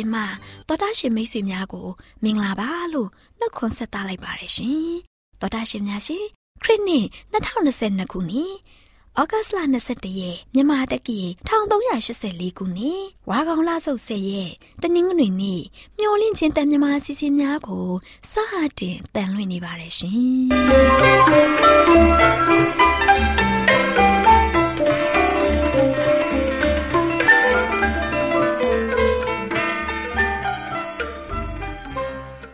AWR မျော်လင့်ခြင်းတန်လွင့်စီစဉ်မှာတော်တာရှင်မိတ်ဆွေများကို မင်္ဂလာပါလို့နှုတ်ခွန်းဆက်သလိုက်ပါတယ်ရှင်။တော်တာရှင်များရှင်ခရစ်နှစ်2022ခုနှစ်ဩဂတ်စ်လ22ရက်မြန်မာတက္ကီ1384ခုနှစ်ဝါကောင်လဆုပ်10ရက်တနင်္ဂနွေနေ့မျော်လင့်ခြင်းတန်မြမာစီစဉ်များကိုစဟာတင်တန်လွင့်နေပါတယ်ရှင်။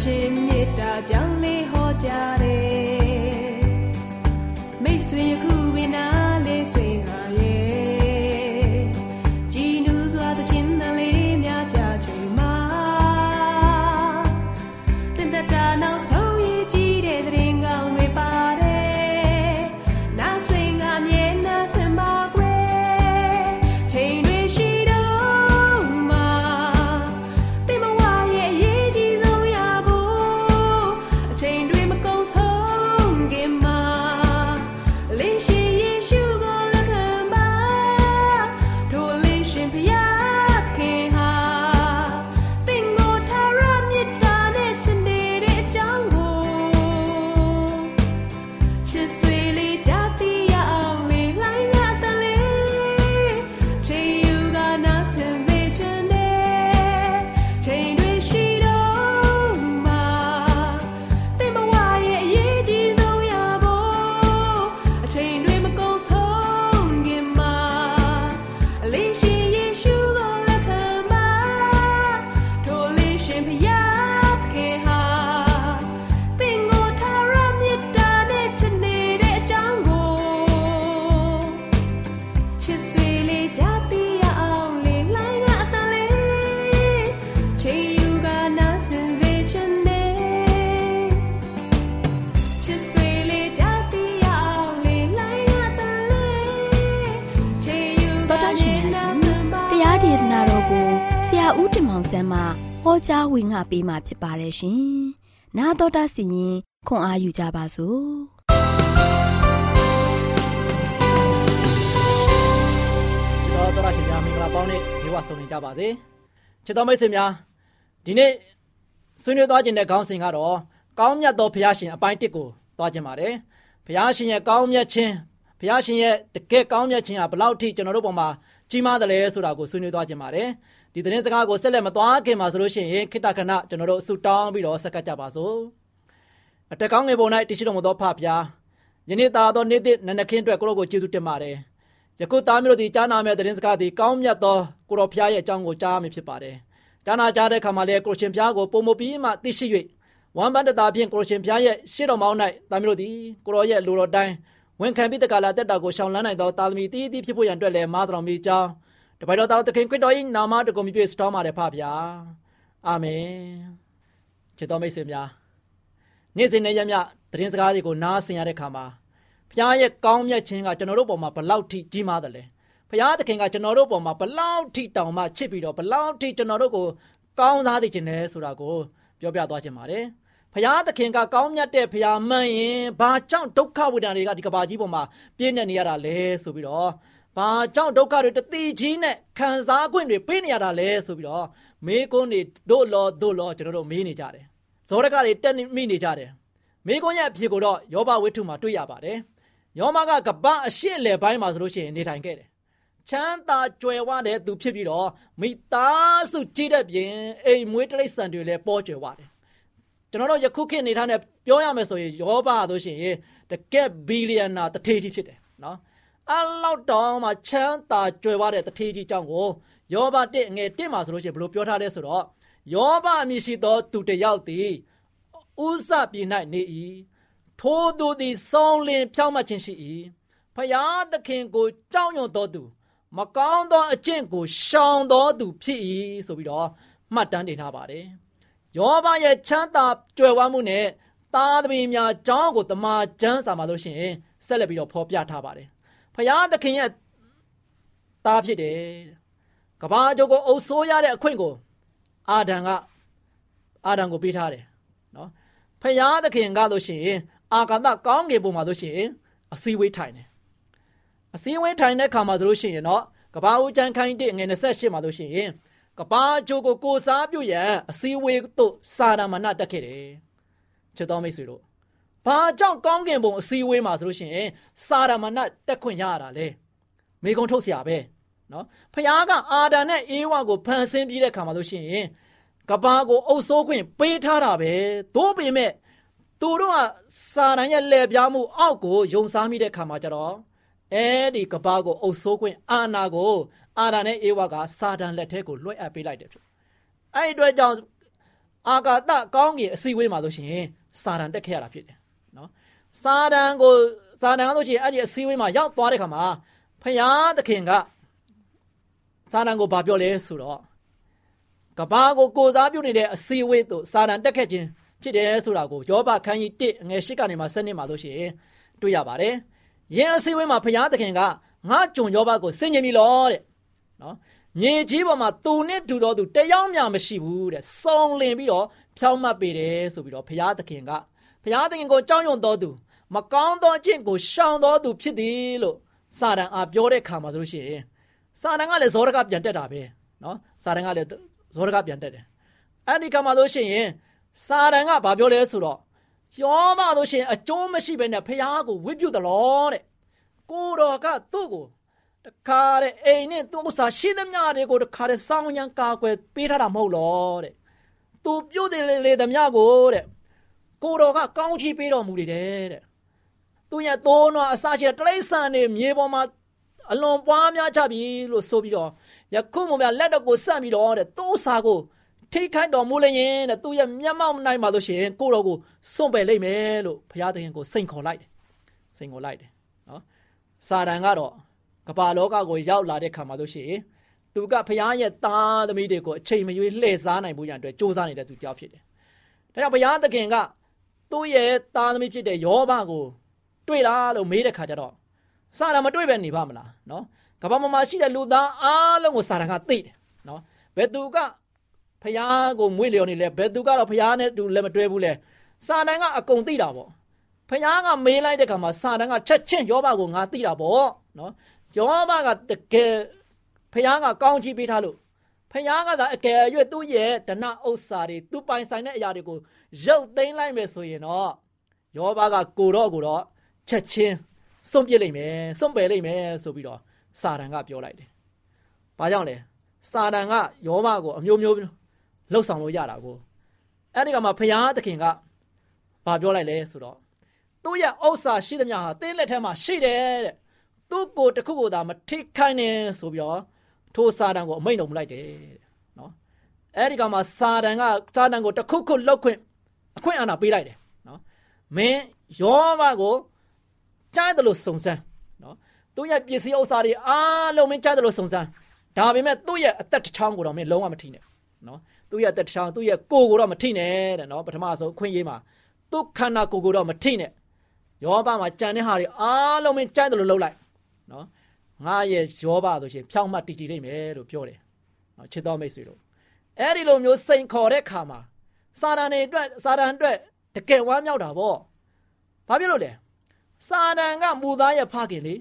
ဦး ဝင်ငါပေးมาဖြစ်ပါတယ်ရှင်။နာတော်တာစီရင်ခွန်အားယူကြပါစို့။ကျွန်တော်ပါဆုံနေကြပါစေချစ်တော်မိတ်ဆွေများဒီနေ့ဆွေးနွေးသွားခြင်းတဲ့ခေါင်းစဉ်ကတော့ကောင်းမြတ်သောဘုရားရှင်အပိုင်း1ကိုသွားခြင်းပါတယ်ဘုရားရှင်ရဲ့ကောင်းမြတ်ခြင်းဘုရားရှင်ရဲ့တကယ်ကောင်းမြတ်ခြင်းဟာဘလောက်ထိကျွန်တော်တို့ပေါ်မှာကြီးမားတယ်လဲဆိုတာကိုဆွေးနွေးသွားခြင်းပါတယ် ဒီသတင်းစကားကိုဆက်လက်မသွားခင်မှာဆိုလို့ရှိရင်ခိတ္တခဏကျွန်တော်တို့အဆုတောင်းပြီးတော့ဆက်ကပ်ကြပါစို့အတက်ကောင်းငယ်ပုံ၌တရှိတော်မူသောဖဖျားယနေ့သာသောနေ့သစ်နနခင်းအတွက်ကိုရောကိုကျေးဇူးတင်ပါတယ်ယခုသားမျိုးတို့ဒီကြားနာမယ့်သတင်းစကားဒီကောင်းမြတ်သောကိုရောဖျားရဲ့အကြောင်းကိုကြားမိဖြစ်ပါတယ်ကြားနာကြားတဲ့အခါမှာလည်းကိုရှင်ဖျားကိုပုံမပြီးမှသိရှိ၍ဝမ်းပန်းတတာဖြင့်ကိုရှင်ဖျားရဲ့ရှေ့တော်မောင်း၌သားမျိုးတို့ဒီကိုရောရဲ့လူတော်တိုင်းဝန်ခံပြီးတကလာတက်တာကိုရှောင်လန်းနိုင်သောတာသမီတီးတီးဖြစ်ဖို့ရန်အတွက်လည်းမာတော်မီကြောင်း တပိုက်တော်သားသခင်ခရစ်တော်၏နာမတော်ကိုမြည်စတော်မှာတယ်ဖဗျာအာမင်ချစ်တော်မိတ်ဆွေများနေ့စဉ်နဲ့ရမြသတင်းစကားတွေကိုနားဆင်ရတဲ့ခါမှာဘုရားရဲ့ကောင်းမြတ်ခြင်းကကျွန်တော်တို့ပေါ်မှာဘလောက်ထိကြီးမားတယ်လဲဘုရားသခင်ကကျွန်တော်တို့ပေါ်မှာဘလောက်ထိတောင်မှချစ်ပြီးတော့ဘလောက်ထိကျွန်တော်တို့ကိုကောင်းစားသိခြင်းလဲဆိုတာကိုပြောပြသွားခြင်းပါတယ်ဘုရားသခင်ကကောင်းမြတ်တဲ့ဘုရားမှန်ရင်ဘာကြောင့်ဒုက္ခဝေဒနာတွေကဒီကဘာကြီးပေါ်မှာပြည့်နေနေရတာလဲဆိုပြီးတော့ ဘာကြောင့်ဒုက္ခတွေတတိကြီးနဲ့ခံစား권တွေပေးနေရတာလဲဆိုပြီးတော့မေးခွန်းတွေတို့လောတို့လောကျွန်တော်တို့မေးနေကြတယ်ဇောရကတွေတက်မိနေကြတယ်မေးခွန်းရဲ့အဖြစ်ကိုတော့ယောဘဝိထုမှာတွေ့ရပါတယ်ယောမကကပ္ပအရှိလေပိုင်းမှာဆိုလို့ရှိရင်နေထိုင်ခဲ့တယ်ချမ်းသာကြွယ်ဝတဲ့သူဖြစ်ပြီးတော့မိသားစုကြည့်တဲ့ပြင်အိမ်မွေးတိရစ္ဆာန်တွေလည်းပေါ်ကြွယ်ဝတယ်ကျွန်တော်တို့ယခုခေတ်နေထားတဲ့ပြောရမယ်ဆိုရင်ယောဘဆိုရှင်တကက်ဘီလီယံနာတထေးကြီးဖြစ်တယ်နော် အလောက်တောင်မှချမ်းသာကြွယ်ဝတဲ့တထေးကြီးကြောင့်ကိုယောဘတစ်ငယ်တစ်မှာဆိုလို့ရှိရင်ဘယ်လိုပြောထားလဲဆိုတော့ယောဘအမည်ရှိသော သူတယောက်သည်ဥစပြည်၌နေ၏ထိုသူသည်စောင်းလင်ဖြောင့်မတ်ခြင်းရှိ၏ဖယားသခင်ကိုကြောက်ရွံ့သောသူ မကောင်းသောအကျင့်ကိုရှောင်သောသူဖြစ်၏ဆိုပြီးတော့မှတ်တမ်းတင်ထားပါတယ်ယောဘရဲ့ချမ်းသာကြွယ်ဝမှုနဲ့သားသမီးများကြောင်းကိုတမန်ကျမ်းစာမှာလို့ရှိရင်ဆက်လက်ပြီးတော့ဖော်ပြထားပါတယ် ဖယားသခင်ရဲ့သားဖြစ်တယ်ကဘာကြိုကိုအုပ်ဆိုးရတဲ့အခွင့်ကိုအာဒံကအာဒံကိုပေးထားတယ်နော်ဖယားသခင်ကလို့ရှိရင်အာကာသကောင်းကင်ဘုံမှာလို့ရှိရင်အစည်းဝေးထိုင်တယ်အစည်းဝေးထိုင်တဲ့ခါမှာဆိုလို့ရှိရင်တော့ကဘာဦးကျန်းခိုင်းတဲ့ငွေ28မှာလို့ရှိရင်ကဘာကြိုကိုကိုစားပြုတ်ရန်အစည်းဝေးသို့စာရမဏတက်ခဲ့တယ်ချစ်တော်မိတ်ဆွေတို့ ဘာကြောင့်ကောင်းကင်ဘုံအစည်းအဝေးမှာဆိုလို့ရှိရင်စာရမဏတက်ခွင့်ရတာလဲမိကုံထုတ်เสียပဲเนาะဖခင်ကအာဒံနဲ့အေဝါကိုဖန်ဆင်းပြီးတဲ့ခါမှာလို့ရှိရင်ကဘာကိုအုပ်စိုးခွင့်ပေးထားတာပဲသို့ပေမဲ့သူတို့ကစာရန်ရဲ့လက်ပြားမှုအောက်ကိုယုံစားမိတဲ့ခါမှာကျတော့အဲဒီကဘာကိုအုပ်စိုးခွင့်အာနာကိုအာဒံနဲ့အေဝါကစာတန်လက်ထဲကိုလွှဲအပ်ပေးလိုက်တယ်ဖြစ်အဲ့ဒီအတွက်ကြောင့်အာကာသကောင်းကင်အစီဝေးမှာလို့ရှိရင်စာတန်တက်ခဲ့ရတာဖြစ်တယ်နော် စာတန်ကိုစာတန်ကဆိုရှင်အဲ့ဒီအစည်းအဝေးမှာရောက်သွားတဲ့ခါမှာဖယားသခင်ကစာတန်ကိုဗာပြောလဲဆိုတော့ကဘာကိုကိုစားပြုနေတဲ့အစည်းအဝေးသို့စာတန်တက်ခဲ့ခြင်းဖြစ်တယ်ဆိုတာကိုယောဘခန်းကြီး1ငယ်8ကနေမှ7နှစ်မှာလို့ရှိရင်တွေ့ရပါတယ်။ယင်းအစည်းအဝေးမှာဖယားသခင်ကငါကြုံယောဘကိုဆင်ញင်ပြီလို့တဲ့နော်မြေကြီးပေါ်မှာသူနဲ့တူတော်သူတယောက်မျှမရှိဘူးတဲ့စုံလင်ပြီးတော့ဖြောင်းမှတ်ပေတယ်ဆိုပြီးတော့ဖယားသခင်က ဘုရားသခင်ကိုကြောက်ရွံ့တော်သူမကောင်းသောအကျင့်ကိုရှောင်တော်သူဖြစ်သည်လို့စာတန်အားပြောတဲ့ခါမှာဆိုလို့ရှိရင်စာတန်ကလည်းဇောရကပြန်တက်တာပဲနော်စာတန်ကလည်းဇောရကပြန်တက်တယ်အဲ့ဒီခါမှာဆိုလို့ရှိရင်စာတန်ကဘာပြောလဲဆိုတော့ယောမဆိုရှင်အကျိုးမရှိဘဲနဲ့ဖះကိုဝိပုတလောတဲ့ကိုတော်ကသူ့ကိုတခါတဲ့အိမ်နဲ့သူ့ဥစ္စာရှိသမျှတွေကိုတခါတဲ့စောင်းရန်ကာကွယ်ပေးထားတာမဟုတ်လောတဲ့သူပြုတ်တယ်လေသမျှကိုတဲ့ ကိုတော်ကကောင်းချီးပေးတော်မူတယ်တဲ့သူရဲ့သိုးနွားအစရှိတဲ့တလိษံနေမြေပေါ်မှာအလွန်ပွားများကြပြီလို့ဆိုပြီးတော့ယခုမှလက်တော့ကိုစန့်ပြီးတော့တဲ့သိုးစာကိုထိခိုက်တော်မူလျင်တဲ့သူရဲ့မျက်မှောက်နိုင်ပါလို့ရှိရင်ကိုတော်ကိုစွန့်ပယ်လိုက်မယ်လို့ဘုရားသခင်ကိုစိန်ခေါ်လိုက်တယ်စိန်ခေါ်လိုက်တယ်နော်စာတန်ကတော့ကမ္ဘာလောကကိုရောက်လာတဲ့ခါမှာလို့ရှိရင်သူကဘုရားရဲ့သားသမီးတွေကိုအချိန်မရွေးလှည့်စားနိုင်ဖို့ရန်အတွက်စ조사နေတဲ့သူကြောက်ဖြစ်တယ်ဒါကြောင့်ဘုရားသခင်က သူ့ရဲ့သားသမီးဖြစ်တဲ့ယောဘကိုတွေ့လားလို့မေးတဲ့ခါကျတော့စာရမတွေ့ပဲနေပါမလားနော်ကမ္ဘာမှာရှိတဲ့လူသားအားလုံးကိုစာရကသိတယ်နော်ဘယ်သူကဖျားကိုမွေးလျော်နေလဲဘယ်သူကတော့ဖျားနဲ့တူလည်းမတွဲဘူးလဲစာတန်ကအကုန်သိတာပေါ့ဖျားကမေးလိုက်တဲ့ခါမှာစာတန်ကချက်ချင်းယောဘကိုငါသိတာပေါ့နော်ယောဘကတကယ်ဖျားကကောင်းချီးပေးထားလို့ ဖယားကသာအကယ်၍သူ့ရဲ့ဒဏဥစ္စာတွေသူပိုင်ဆိုင်တဲ့အရာတွေကိုရုပ်သိမ်းလိုက်မယ်ဆိုရင်တော့ယောဘကကိုတော့ကိုတော့ချက်ချင်းစွန့်ပစ်လိုက်မယ်စွန့်ပယ်လိုက်မယ်ဆိုပြီးတော့စာတန်ကပြောလိုက်တယ်။ဘာကြောင့်လဲစာတန်ကယောဘကိုအမျိုးမျိုးလှုပ်ဆောင်လို့ရတာကိုအဲ့ဒီကမှဖယားသခင်ကဘာပြောလိုက်လဲဆိုတော့သူ့ရဲ့ဥစ္စာရှိသမျှဟာတင်းလက်ထဲမှာရှိတယ်တဲ့သူ့ကိုတခုကိုသာမထိခိုင်းနဲ့ဆိုပြီးတော့ ထိုစာတန်ကိုအမိန့်တော်မလိုက်တယ်နော်အဲ့ဒီကမှစာတန်ကစာတန်ကိုတခုခုလှုပ်ခွင့်အခွင့်အာဏာပေးလိုက်တယ်နော်မင်းယောဘကိုကြားတယ်လို့စုံစမ်းနော်သူ့ရဲ့ပစ္စည်းဥစ္စာတွေအားလုံးမင်းကြားတယ်လို့စုံစမ်းဒါပေမဲ့သူ့ရဲ့အသက်တစ်ချောင်းကိုတော့မင်းလုံးဝမထိနဲ့နော်သူ့ရဲ့အသက်တစ်ချောင်းသူ့ရဲ့ကိုယ်ကိုတော့မထိနဲ့တဲ့နော်ပထမဆုံးအခွင့်အရေးမှာသူ့ခန္ဓာကိုယ်ကိုတော့မထိနဲ့ယောဘမှာကြံတဲ့ဟာတွေအားလုံးမင်းကြားတယ်လို့လှုပ်လိုက်နော် ငါရဲ့ယောဘဆိုရှင်ဖြောင်းမှတည်တည်နိုင်မယ်လို့ပြောတယ်နော်ချစ်တော်မိတ်ဆွေတို့အဲ့ဒီလိုမျိုးစိန်ခေါ်တဲ့ခါမှာစာတန်တွေအတွက်စာတန်အတွက်တကယ်ဝမ်းမြောက်တာပေါ့ဘာဖြစ်လို့လဲစာတန်ကမူသားရဲ့ဖခင်လေ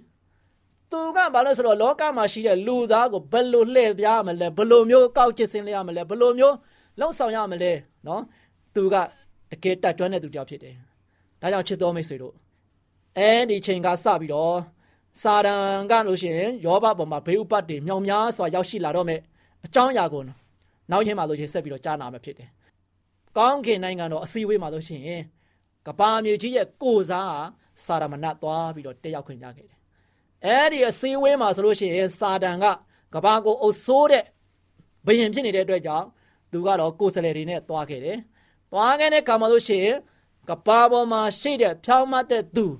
သူကဘာလို့ဆိုတော့လောကမှာရှိတဲ့လူသားကိုဘယ်လိုလှည့်ပြားမလဲဘယ်လိုမျိုးကောက်ချစ်စင်းလဲရမလဲဘယ်လိုမျိုးလှုပ်ဆောင်ရမလဲနော်သူကတကယ်တတ်ကျွမ်းတဲ့သူတယောက်ဖြစ်တယ်ဒါကြောင့်ချစ်တော်မိတ်ဆွေတို့အဲဒီချိန်ကစပြီးတော့ စာတန်ကလို့ရှိရင်ယောဘပေါ်မှာဘေးဥပတ်တွေမြောင်များစွာရောက်ရှိလာတော့မယ်အကြောင်းအရာကိုနောက်ချင်းမှာလို့ရှိရင်ဆက်ပြီးတော့ကြားနာမှာဖြစ်တယ်ကောင်းကင်နိုင်ငံတော်အစည်းအဝေးမှာလို့ရှိရင်ကဘာမြေကြီးရဲ့ကိုစားစာရမဏတ်သွားပြီးတော့တက်ရောက်ခွင့်ရခဲ့တယ်။အဲဒီအစည်းအဝေးမှာဆိုလို့ရှိရင်စာတန်ကကဘာကိုအုပ်ဆိုးတဲ့ဘယင်ဖြစ်နေတဲ့အတွက်ကြောင့်သူကတော့ကိုယ်စလဲတွေနဲ့သွားခဲ့တယ်။သွားခဲ့တဲ့ခါမှာလို့ရှိရင်ကဘာပေါ်မှာရှိတဲ့ဖြောင်းမတ်တဲ့သူကို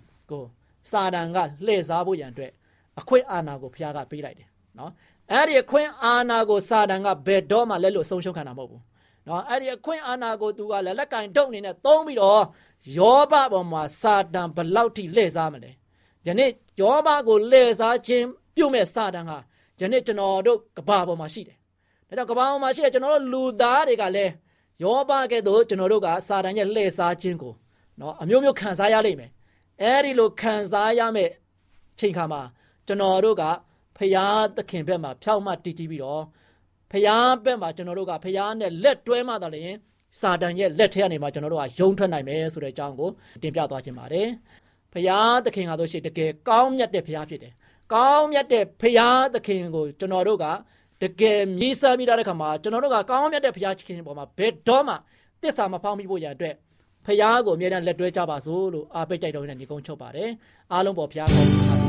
စာတန်ကလှည့်စားဖို့ရန်အတွက်အခွင့်အာဏာကိုဖျားကပေးလိုက်တယ်နော်။အဲဒီအခွင့်အာဏာကိုစာတန်ကဘယ်တော့မှလက်လို့ဆုံးရှုံးခံတာမဟုတ်ဘူး။နော်အဲ့ဒီအခွင့်အာဏာကိုသူကလည်းလက်ကင်တုတ်အနေနဲ့သုံးပြီးတော့ယောဘပေါ်မှာစာတန်ဘလောက်ထိလှည့်စားမလဲယနေ့ယောဘကိုလှည့်စားခြင်းပြုမဲ့စာတန်ဟာယနေ့ကျွန်တော်တို့ကဘာပေါ်မှာရှိတယ်ဒါကြောင့်ကဘာပေါ်မှာရှိတဲ့ကျွန်တော်တို့လူသားတွေကလည်းယောဘကဲ့သို့ကျွန်တော်တို့ကစာတန်ရဲ့လှည့်စားခြင်းကိုနော်အမျိုးမျိုးခံစားရလိမ့်မယ် အဲဒီလိုခံစားရမယ့်ချိန်ခါမှာကျွန်တော်တို့ကဖရာသခင်ဘက်မှာဖြောက်မှတည်ကြည့်ပြီးတော့ဖရာဘက်မှာကျွန်တော်တို့ကဖရာနဲ့လက်တွဲမှသာလျှင်စာတန်ရဲ့လက်ထဲကနေမှကျွန်တော်တို့ကယုံထွက်နိုင်မယ်ဆိုတဲ့အကြောင်းကိုတင်ပြသွားခြင်းပါတယ်။ဖရာသခင်ဟာတို့ရှိတကယ်ကောင်းမြတ်တဲ့ဖရာဖြစ်တယ်။ကောင်းမြတ်တဲ့ဖရာသခင်ကိုကျွန်တော်တို့ကတကယ်မြည်ဆမိတဲ့ခါမှာကျွန်တော်တို့ကကောင်းမြတ်တဲ့ဖရာခင်ပေါ်မှာဘယ်တော့မှတစ္ဆာမဖောင်းမိဖို့ရန်အတွက် ဖရာကိုအမြဲတမ်းလက်တွဲကြပါစို့လို့အားပေးကြိုက်တော်နဲ့ညီကုန်းချုပ်ပါတယ်။အားလုံးပေါ်ဖရာကောင်းပါ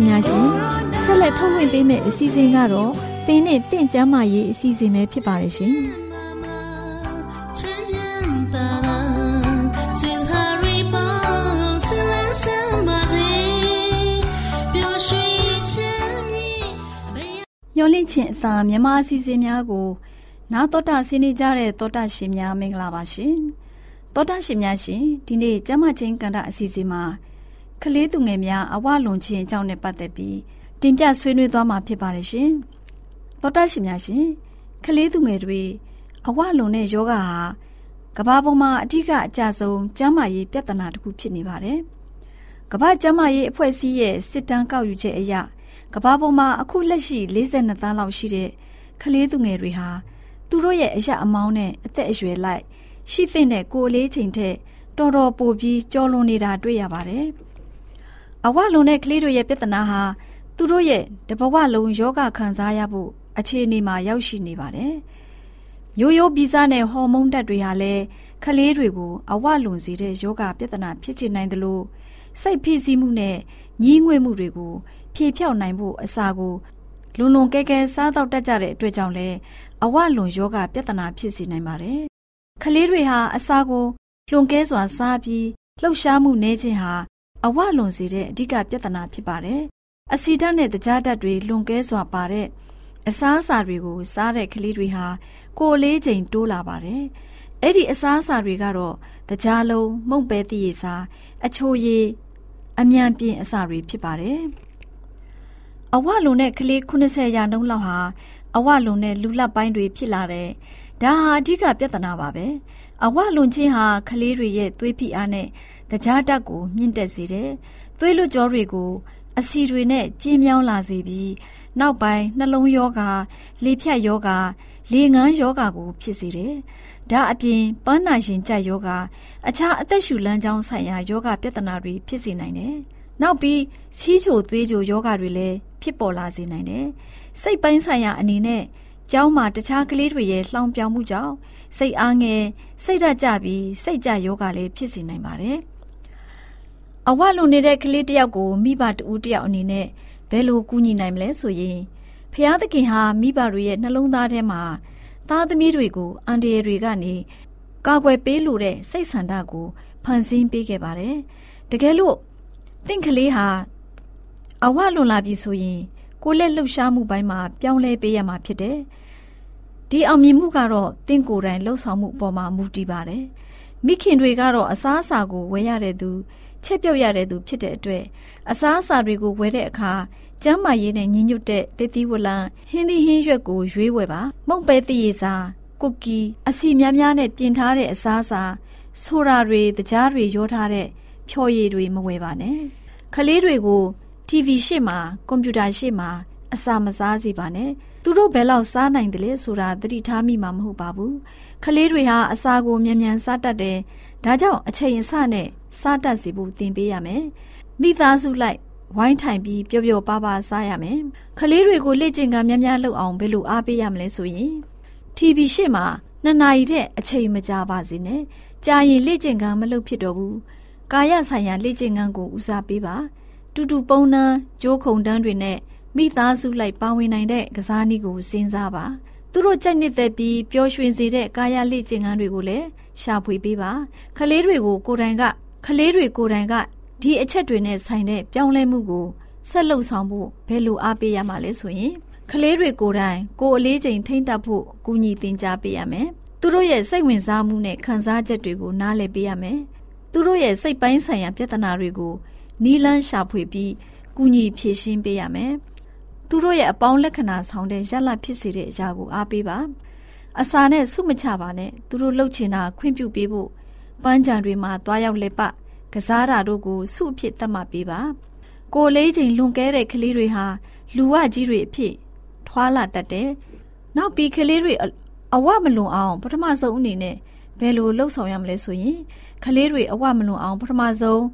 ရှင်များရှင်ဆက်လက်ထုတ်လွှင့်ပေးမယ့်အစီအစဉ်ကတော့တင်းနဲ့တင့်ကျမ်းမာရေးအစီအစဉ်ပဲဖြစ်ပါရဲ့ရှင်မျောလင့်ခြင်းအသာမြန်မာအစီအစဉ်များကို နာတော်တာဆင်းနေကြတဲ့တောတာရှင်များမင်္ဂလာပါရှင်တောတာရှင်များရှင်ဒီနေ့ကျမ်းမာခြင်းကန္တာအစီအစဉ်မှာ ကလေးသူငယ်များအဝလွန်ခြင်းအကြောင်းနဲ့ပတ်သက်ပြီးတင်ပြဆွေးနွေးသွားမှာဖြစ်ပါတယ်ရှင်။သောတာရှင်များရှင်ကလေးသူငယ်တွေအဝလွန်တဲ့ယောဂဟာကဘာပေါ်မှာအဓိကအကြဆုံးကျန်းမာရေးပြဿနာတစ်ခုဖြစ်နေပါတယ်။ကဘာကျန်းမာရေးအဖွဲ့အစည်းရဲ့စစ်တမ်းကောက်ယူချက်အရကဘာပေါ်မှာအခုလက်ရှိ42သန်းလောက်ရှိတဲ့ကလေးသူငယ်တွေဟာသူတို့ရဲ့အရအမောင်းနဲ့အသက်အရွယ်လိုက် ရှိသင့်တဲ့ကိုယ်လေးချိန်ထက်တော်တော်ပိုပြီးကြောလွန်နေတာတွေ့ရပါတယ်။ အဝလွန်တဲ့ကလေးတို့ရဲ့ပြဿနာဟာသူတို့ရဲ့တဘဝလုံးယောဂခံစားရဖို့အခြေအနေမှာရောက်ရှိနေပါတယ်။ရိုးရိုးဗီဇနဲ့ဟော်မုန်းဓာတ်တွေဟာလည်းကလေးတွေကိုအဝလွန်စေတဲ့ယောဂပြဿနာဖြစ်ချင်နိုင်တယ်လို့စိတ်ဖိစီးမှုနဲ့ညှိငွေ့မှုတွေကိုဖြေဖြောက်နိုင်ဖို့အစာကိုလွန်လွန်ကဲကဲစားတော့တတ်ကြတဲ့အတွက်ကြောင့်လဲအဝလွန်ယောဂပြဿနာဖြစ်စေနိုင်ပါတယ်။ကလေးတွေဟာအစာကိုလွန်ကဲစွာစားပြီးလှုပ်ရှားမှုနေခြင်းဟာ အဝလွန်စေတဲ့အဓိကပြဿနာဖြစ်ပါတယ်။အဆီဓာတ်နဲ့တကြားဓာတ်တွေလွန်ကဲစွာပါတဲ့အစားအစာတွေကိုစားတဲ့ကလေးတွေဟာကိုယ်လေးချိန်တိုးလာပါတယ်။အဲ့ဒီအစားအစာတွေကတော့တကြားလုံးမုံပဲတည်ရစားအချိုရည်အမြန်ပြင်းအစာတွေဖြစ်ပါတယ်။အဝလွန်တဲ့ကလေး90ရာနှုန်းလောက်ဟာအဝလွန်တဲ့လူလတ်ပိုင်းတွေဖြစ်လာတဲ့ဒါဟာအဓိကပြဿနာပါပဲ။အဝလွန်ခြင်းဟာကလေးတွေရဲ့သွေးဖိအားနဲ့ တကြားဓာတ်ကိုမြင့်တက်စေတယ်။သွေးလွတ်ကြောတွေကို အဆီတွေနဲ့ကျဉ်းမြောင်းလာစေပြီးနောက်ပိုင်းနှလုံးယောဂါလေဖြတ်ယောဂါလေငန်းယောဂါကို ဖြစ်စေတယ်။ဒါအပြင်ပန်းနာရင်ကြက်ယောဂါအခြားအသက်ရှူလမ်းကြောင်းဆိုင်ရာယောဂပြဿနာတွေဖြစ်စေနိုင်တယ်။နောက်ပြီးစီးချိုသွေးချိုယောဂါတွေလည်းဖြစ်ပေါ်လာစေနိုင်တယ်။စိတ်ပိုင်းဆိုင်ရာအနေနဲ့ကျောင်းမှာတခြားကလေးတွေရဲ့လှောင်ပြောင်မှုကြောင့်စိတ်အားငယ်စိတ်ဓာတ်ကျပြီးစိတ်ကြယောဂါလည်းဖြစ်စေနိုင်ပါတယ်။ အဝလုံနေတဲ့ကလေးတယောက်ကိုမိဘတူတယောက်အနေနဲ့ဘယ်လိုကူညီနိုင်မလဲဆိုရင်ဖျားသခင်ဟာမိဘတွေရဲ့နှလုံးသားထဲမှာသားသမီးတွေကိုအန်ဒီရတွေကနေကာကွယ်ပေးလို့တဲ့စိတ်ဆန္ဒကိုဖန်ဆင်းပေးခဲ့ပါတယ်။တကယ်လို့တင့်ကလေးဟာအဝလွန်လာပြီဆိုရင်ကိုလက်လှုပ်ရှားမှုပိုင်းမှာပြောင်းလဲပေးရမှာဖြစ်တယ်။ဒီအောင်မြင်မှုကတော့တင့်ကိုယ်တိုင်လှုပ်ဆောင်မှုအပေါ်မှာမူတည်ပါတယ်။မိခင်တွေကတော့အစားအစာကိုဝယ်ရတဲ့သူ ချက်ပြုတ်ရတဲ့သူဖြစ်တဲ့အတွက်အစားအစာတွေကိုဝယ်တဲ့အခါကျမ်းမာရေးနဲ့ညီညွတ်တဲ့တည်တည်ဝလံဟင်းသီးဟင်းရွက်ကိုရွေးဝယ်ပါမုတ်ပဲတည်ရစာကုကီအစီများများနဲ့ပြင်ထားတဲ့အစားအစာဆိုရာတွေတကြားတွေရောထားတဲ့ဖြော်ရည်တွေမဝယ်ပါနဲ့ခလေးတွေကို TV ရှေ့မှာကွန်ပျူတာရှေ့မှာ အစာမစားစီပါနဲ့သူတို့ဘယ်လောက်စားနိုင်တယ်လဲဆိုတာသတိထားမိမှာမဟုတ်ပါဘူးခလေးတွေဟာအစာကိုမြန်မြန်စားတတ်တယ်ဒါကြောင့်အချိန်အဆနဲ့စားတတ်စီဖို့သင်ပေးရမယ်မိသားစုလိုက်ဝိုင်းထိုင်ပြီးပျော်ပျော်ပါးပါးစားရမယ်ခလေးတွေကိုလေ့ကျင့်ကများများလုပ်အောင်ဘယ်လိုအားပေးရမလဲဆိုရင် TV ရှေ့မှာနှစ်နာရီတဲ့အချိန်မကြာပါစေနဲ့ကြာရင်လေ့ကျင့်ကမလုပ်ဖြစ်တော့ဘူးကာယဆိုင်ရာလေ့ကျင့်ခန်းကိုဦးစားပေးပါတူတူပုံနှံကြိုးခုံတန်းတွေနဲ့ မိသားစုလိုက်ပါဝင်နိုင်တဲ့ကစားနည်းကိုစဉ်းစားပါသူတို့ကြိုက်နေတဲ့ပြီးပျော်ရွှင်စေတဲ့ကာယလေ့ကျင့်ခန်းတွေကိုလည်းရှာဖွေပေးပါခလေးတွေကိုကိုယ်တိုင်ကခလေးတွေကိုယ်တိုင်ကဒီအချက်တွေနဲ့ဆိုင်တဲ့ပြောင်းလဲမှုကိုဆက်လုပ်ဆောင်ဖို့ဘယ်လိုအားပေးရမှာလဲဆိုရင်ကလေးတွေကိုယ်တိုင်ကိုယ်အလေးချိန်ထိမ့်တက်ဖို့အကူအညီသင်ကြားပေးရမယ်သူတို့ရဲ့စိတ်ဝင်စားမှုနဲ့ခံစားချက်တွေကိုနားလည်ပေးရမယ်သူတို့ရဲ့စိတ်ပိုင်းဆိုင်ရာပြဿနာတွေကိုနီးလန်းရှာဖွေပြီးကူညီဖြေရှင်းပေးရမယ် သူတို့ရဲ့အပေါင်းလက္ခဏာဆောင်တဲ့ရလဖြစ်စေတဲ့အရာကိုအားပေးပါအစာနဲ့ဆုမချပါနဲ့သူတို့လှုပ်ချင်တာခွင့်ပြုပေးဖို့ပန်းချံတွေမှာတွားရောက်လက်ပကစားတာတို့ကိုဆုအဖြစ်သတ်မှတ်ပေးပါကိုလေးချိန်လွန်ကဲတဲ့ကလေးတွေဟာလူဝကြီးတွေအဖြစ်ထွာလာတတ်တယ်နောက်ပြီးကလေးတွေအဝမလွန်အောင်ပထမဆုံးအနေနဲ့ဘယ်လိုလှုပ်ဆောင်ရမလဲဆိုရင်ကလေးတွေအဝမလွန်အောင်ပထမဆုံး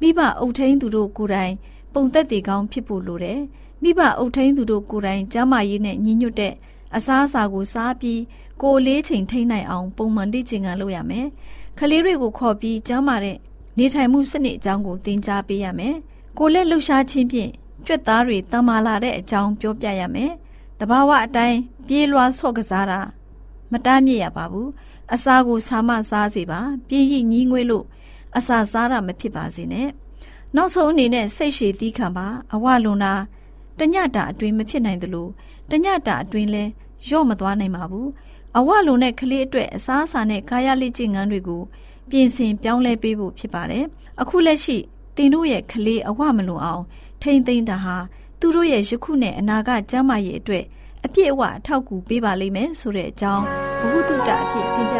မိဘအုပ်ထိန်သူတို့ကိုယ်တိုင်ပုံသက်တည်ကောင်းဖြစ်ဖို့လိုတယ် မိဘအုပ်ထိန်သူတို့ကိုယ်တိုင်ကျမ်းမာရေးနဲ့ညီညွတ်တဲ့အစားအစာကိုစားပြီးကိုလေးချိန်ထိနိုင်အောင်ပုံမှန်လေ့ကျင့်ခန်းလုပ်ရမယ်။ကလေးတွေကိုခေါ်ပြီးကျန်းမာတဲ့နေထိုင်မှုစနစ်အကြောင်းကိုသင်ကြားပေးရမယ်။ကိုလက်လှူရှားခြင်းဖြင့်ကြွက်သားတွေတမာလာတဲ့အကြောင်းပြောပြရမယ်။တဘာဝအတိုင်းပြေးလွှားဆော့ကစားတာမတားမြစ်ရပါဘူး။အစာကိုစာမစားစေပါ။ပြေးရညင်းငွေ့လို့အစာစားတာမဖြစ်ပါစေနဲ့။နောက်ဆုံးအနေနဲ့စိတ်ရှည်သီးခံပါအဝလွန်တာ တညတာအတွင်းမဖြစ်နိုင်သလိုတညတာအတွင်းလဲရော့မသွားနိုင်ပါဘူး။အဝလွန်တဲ့ကလေးအတွက်အစားအစာနဲ့ကာယလေ့ကျင့်ခန်းတွေကိုပြင်ဆင်ပြောင်းလဲပေးဖို့ဖြစ်ပါတယ်။အခုလက်ရှိတင်တို့ရဲ့ကလေးအဝမလွန်အောင် ထိမ့်သိမ့်တာဟာသူတို့ရဲ့ယခုနဲ့အနာဂတ်ကျန်းမာရေးအတွက်အပြည့်အဝအထောက်အကူပေးပါလိမ့်မယ်ဆိုတဲ့အကြောင်းဘုဟုတုတအဖြစ်ထင်ကြလိုက်ပါ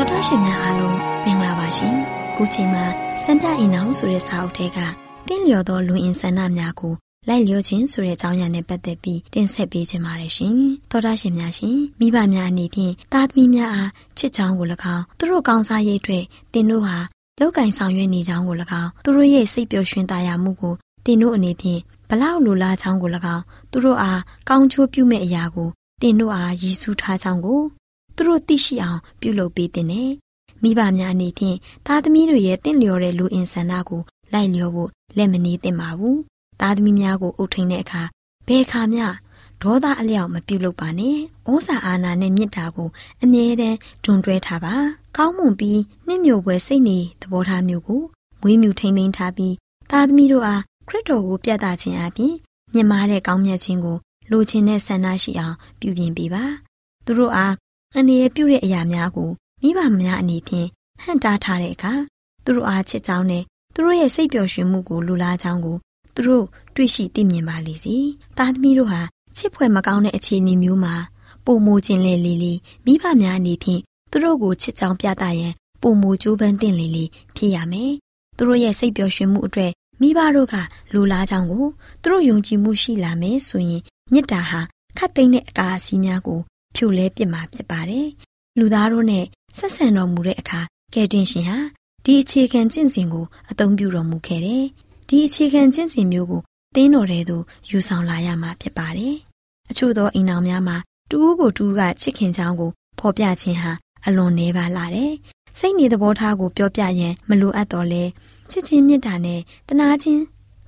တယ်တော်တာရှင်များအားလုံးမင်္ဂလာပါရှင်။ခုချိန်မှာစံပြအိမ်အောင်ဆိုတဲ့စာအုပ်ထဲကတင်းလျော်သောလူအင်ဆန္ဒများကိုလိုက်လျောခြင်းဆိုတဲ့အကြောင်းအရာနဲ့ပတ်သက်ပြီးတင်ဆက်ပေးခြင်းပါတယ်ရှင်။တော်တာရှင်များရှင်မိဘများအနေဖြင့်တာသမီများအားချစ်ချောင်းကို၎င်းသူတို့ကောင်းစားရေးအတွက်တင်တို့ဟာလောက်ကင်ဆောင်ရွက်နေကြောင်းကို၎င်းသူတို့ရဲ့စိတ်ပျော်ရွှင်သာယာမှုကိုတင်တို့အနေဖြင့်ဘလောက်လိုလားချောင်းကို၎င်းသူတို့အားကောင်းချိုးပြုမဲ့အရာကိုတင်တို့အားရည်စူးထားချောင်းကို သူတို့သိရှိအောင်ပြုလုပ်ပေးတဲ့နဲ့မိဘများအနေဖြင့်သားသမီးတို့ရဲ့တင့်လျော်တဲ့လူအင်ဆန္ဒကိုလိုက်လျောဖို့လက်မနေသင့်ပါဘူး။သားသမီးများကိုအုပ်ထိန်တဲ့အခါဘယ်အခါမျှဒေါသအလျောက်မပြုလုပ်ပါနဲ့။ဩဇာအာဏာနဲ့မြစ်တာကိုအမြဲတမ်းဒွန်တွဲထားပါ။ကောင်းမွန်ပြီးနှင့်မြို့ပွဲစိတ်နေသဘောထားမျိုးကိုမွေးမြူထိန်သိမ်းထားပြီးသားသမီးတို့အားခရစ်တော်ကိုပြသခြင်းအပြင်မြင်မာတဲ့ကောင်းမြတ်ခြင်းကိုလိုချင်တဲ့ဆန္ဒရှိအောင်ပြုပြင်ပေးပါ။သူတို့အား အနေရပြုတဲ့အရာများကိုမိဘများအနေဖြင့်ဟန့်တားထားတဲ့အခါသူတို့အားချစ်ကြောင်းနဲ့သူတို့ရဲ့စိတ်ပျော်ရွှင်မှုကိုလူလားကြောင်းကိုသူတို့တွေ့ရှိသိမြင်ပါလိမ့်စီ။သားသမီးတို့ဟာချစ်ဖွယ်မကောင်းတဲ့အခြေအနေမျိုးမှာပုံမိုခြင်းလေလေလေးမိဘများအနေဖြင့်သူတို့ကိုချစ်ကြောင်းပြသရန်ပုံမိုကြိုးပမ်းတင်လေလေဖြစ်ရမယ်။သူတို့ရဲ့စိတ်ပျော်ရွှင်မှုအတွက်မိဘတို့ကလူလားကြောင်းကိုသူတို့ယုံကြည်မှုရှိလာမယ်ဆိုရင်မေတ္တာဟာခတ်သိမ်းတဲ့အကာအစီးများကို ဖြိုလဲပစ်မှာဖြစ်ပါတယ်။လူသားတို့နဲ့ဆက်ဆံတော်မူတဲ့အခါကယ်တင်ရှင်ဟာဒီအခြေခံကျင့်စဉ်ကိုအသုံးပြုတော်မူခဲ့တယ်။ဒီအခြေခံကျင့်စဉ်မျိုးကိုသင်းတော်တဲ့သူယူဆောင်လာရမှာဖြစ်ပါတယ်။အချို့သောအိမ်တော်များမှာတူးကိုတူးကချစ်ခင်ချောင်းကိုဖော်ပြခြင်းဟာအလွန်နေပါလာတယ်။စိတ်နေသဘောထားကိုပြောပြရန်မလိုအပ်တော့လဲချစ်ချင်းမေတ္တာနဲ့တနာချင်း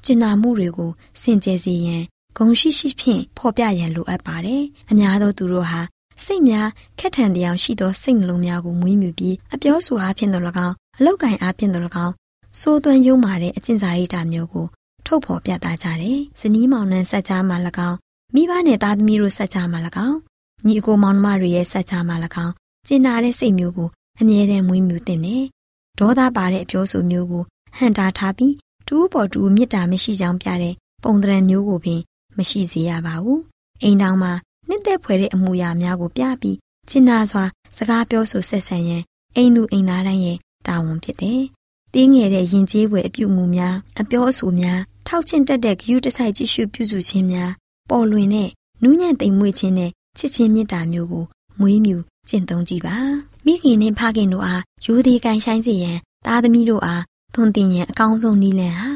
ကျင်နာမှုတွေကိုစင်ကြယ်စေရန်ဂုံရှိရှိဖြင့်ဖော်ပြရန်လိုအပ်ပါတယ်။အများသောသူတို့ဟာ စိတ်များခက်ထန်တရားရှိသောစိတ်နှလုံးများကိုမွေးမြူပြီးအပြောဆိုအားဖြင့်တော်၎င်းအလောက်ကင်အားဖြင့်တော်၎င်းစိုးသွမ်းယုံမာတဲ့အကျင့်စာရိတ္တမျိုးကိုထုတ်ဖော်ပြသကြတယ်။ဇနီးမောင်နှံဆက်ကြားမှာ၎င်းမိဘနဲ့သားသမီးတို့ဆက်ကြားမှာ၎င်းညီအကိုမောင်နှမတွေရဲ့ဆက်ကြားမှာ၎င်းကျင်နာတဲ့စိတ်မျိုးကိုအမြဲတမ်းမွေးမြူတင်တယ်။ဒေါသပါတဲ့အပြောဆိုမျိုးကိုဟန်တာထားပြီးတူးပေါ်တူမေတ္တာမရှိကြောင်းပြတဲ့ပုံသဏ္ဍာန်မျိုးကိုပင်မရှိစေရပါဘူး။အိမ်တောင်မှာ နှစ်သက်ဖွယ်တဲ့အမှုရာများကိုပြပြီးချင်နာစွာစကားပြောဆိုဆက်ဆံရန်အိမ်သူအိမ်သားတိုင်းရဲ့တာဝန်ဖြစ်တယ်။တင်းငယ်တဲ့ယဉ်ကျေးပွဲအပြုမှုများအပြောအဆိုများထောက်ချင့်တက်တဲ့ဂယုတစိုက်ကြည့်ရှုပြုစုခြင်းများပေါ်လွင်တဲ့နူးညံ့တိမ်မွေ့ခြင်းနဲ့ချစ်ချင်းမေတ္တာမျိုးကိုမွေးမြူကျင့်သုံးကြည့်ပါမိခင်နဲ့ဖခင်တို့အားယူသည်ကန်ဆိုင်စေရန်သားသမီးတို့အားသွန်သင်ရန်အကောင်းဆုံးနည်းလမ်းဟာ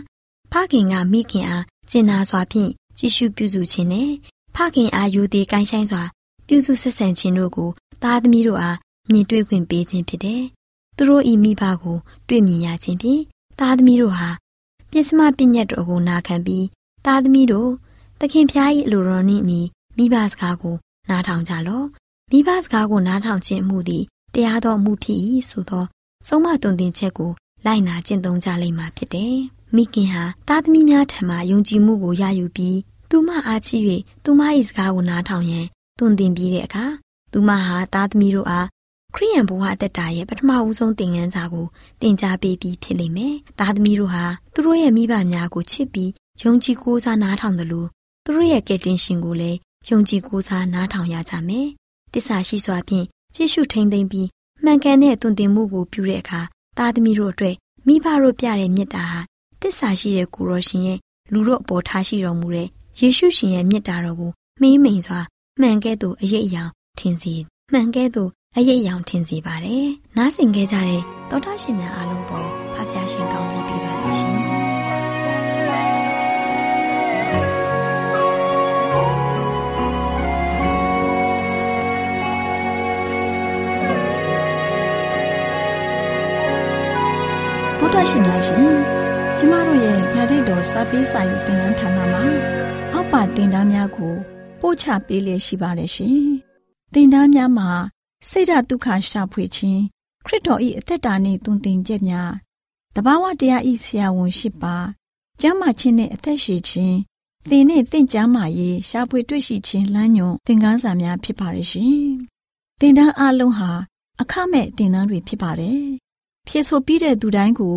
ဖခင်ကမိခင်အားကျင်နာစွာဖြင့်ကြည့်ရှုပြုစုခြင်းနဲ့ ဖခင်အားယူသည်ကိုင်းဆိုင်စွာ ပြုစုဆက်ဆံခြင်းတို့ကိုသားသမီးတို့အားမြင်တွေ့ခွင့်ပေးခြင်းဖြစ်တယ်။သူတို့ဤမိဘကိုတွေ့မြင်ရခြင်းဖြင့်သားသမီးတို့ဟာပြစ္စမပညတ်တော်ကိုနာခံပြီးသားသမီးတို့သခင်ဖျား၏အလိုတော်နှင့်ညီမိဘစကားကိုနားထောင်ကြလော့။မိဘစကားကိုနားထောင်ခြင်းမှုသည်တရားတော်မှုဖြစ်၏ဆိုသောဆုံးမတုန်တင်ချက်ကိုလိုက်နာကျင့်သုံးကြလိမ့်မှာဖြစ်တယ်။မိခင်ဟာသားသမီးများထံမှယုံကြည်မှုကိုရယူပြီး သူမအားချစ်၍သူမ၏စကားကိုနားထောင်ရန်တွင်တင်ပြီးတဲ့အခါသူမဟာသားသမီးတို့အားခရိယံဘဝအသက်တာရဲ့ပထမဦးဆုံးသင်ခန်းစာကိုသင်ကြားပေးပြီးဖြစ်လိမ့်မယ်။သားသမီးတို့ဟာသူတို့ရဲ့မိဘများကိုချစ်ပြီးယုံကြည်ကိုးစားနားထောင်တယ်လို့သူတို့ရဲ့ကယ်တင်ရှင်ကိုလည်းယုံကြည်ကိုးစားနားထောင်ရကြမယ်။တစ္ဆာရှိစွာဖြင့်ကြည့်ရှုထိန်သိမ်းပြီးမှန်ကန်တဲ့တွင်တင်မှုကိုပြုတဲ့အခါသားသမီးတို့အတွက်မိဘတို့ပြတဲ့မေတ္တာဟာတစ္ဆာရှိတဲ့ကိုရောရှင်ရဲ့လူတို့အပေါ်ထားရှိတော်မူတဲ့ ယေရှုရှင်ရဲ့မြတ်တာတော်ကိုမေးမိန်စွာမှန်ကဲ့သို့အရေးအယောင်ထင်စီမှန်ကဲ့သို့အရေးအယောင်ထင်စီပါတယ်။နားဆင်ခဲ့ကြတဲ့သောတာရှင်များအားလုံးပေါ်ဖဖျားရှင်ကောင်းကြီးပေးပါစေရှင်။သောတာရှင်များရှင်ကျမတို့ရဲ့ဗျာဒိတ်တော်စာပေးစာယူသင်တန်းဌာနမှာအော က်ပါတင်ဒားများကိုပို့ချပေးလျက်ရှိပါတယ်ရှင်။တင်ဒားများမှာစိတ်ဓာတ်ဒုက္ခရှာဖွေခြင်းခရစ်တော်၏အသက်တာနှင့်တုန်တင်ချက်များတဘာဝတရားဤဆရာဝန်ရှိပါကျမ်းမာခြင်းနှင့်အသက်ရှိခြင်းသင်နှင့်တင့်ကြမာရေးရှားဖွေတွေ့ရှိခြင်းလမ်းညွန်သင်ခန်းစာများဖြစ်ပါရဲ့ရှင်။သင်တန်းအလုံးဟာအခမဲ့သင်တန်းတွေဖြစ်ပါတယ်။ဖြစ်ဆိုပြီးတဲ့သူတိုင်းကို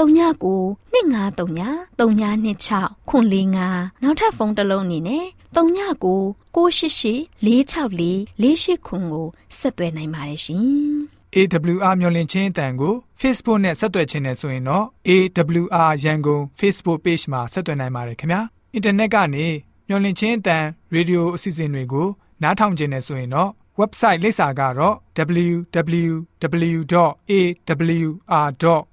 39 2939 3926ခွန်45နောက်ထပ်ဖုန်းတစ်လုံးအနေနဲ့39 688 464 48ခွန်ကိုဆက်သွယ်နိုင်ပါတယ်ရှင် AWR မျော်လင့်ခြင်းအတန်ကို Facebook နဲ့ဆက်သွယ်ခြင်းနဲ့ဆိုရင်တော့ AWR ရန်ကုန် Facebook Page မှာဆက်သွယ်နိုင်ပါတယ်ခင်ဗျာ။ Internet ကနေမျော်လင့်ခြင်းအတန်ရေဒီယိုအစီအစဉ်တွေကိုနားထောင်ခြင်းနဲ့ဆိုရင်တော့ website လိပ်စာကတော့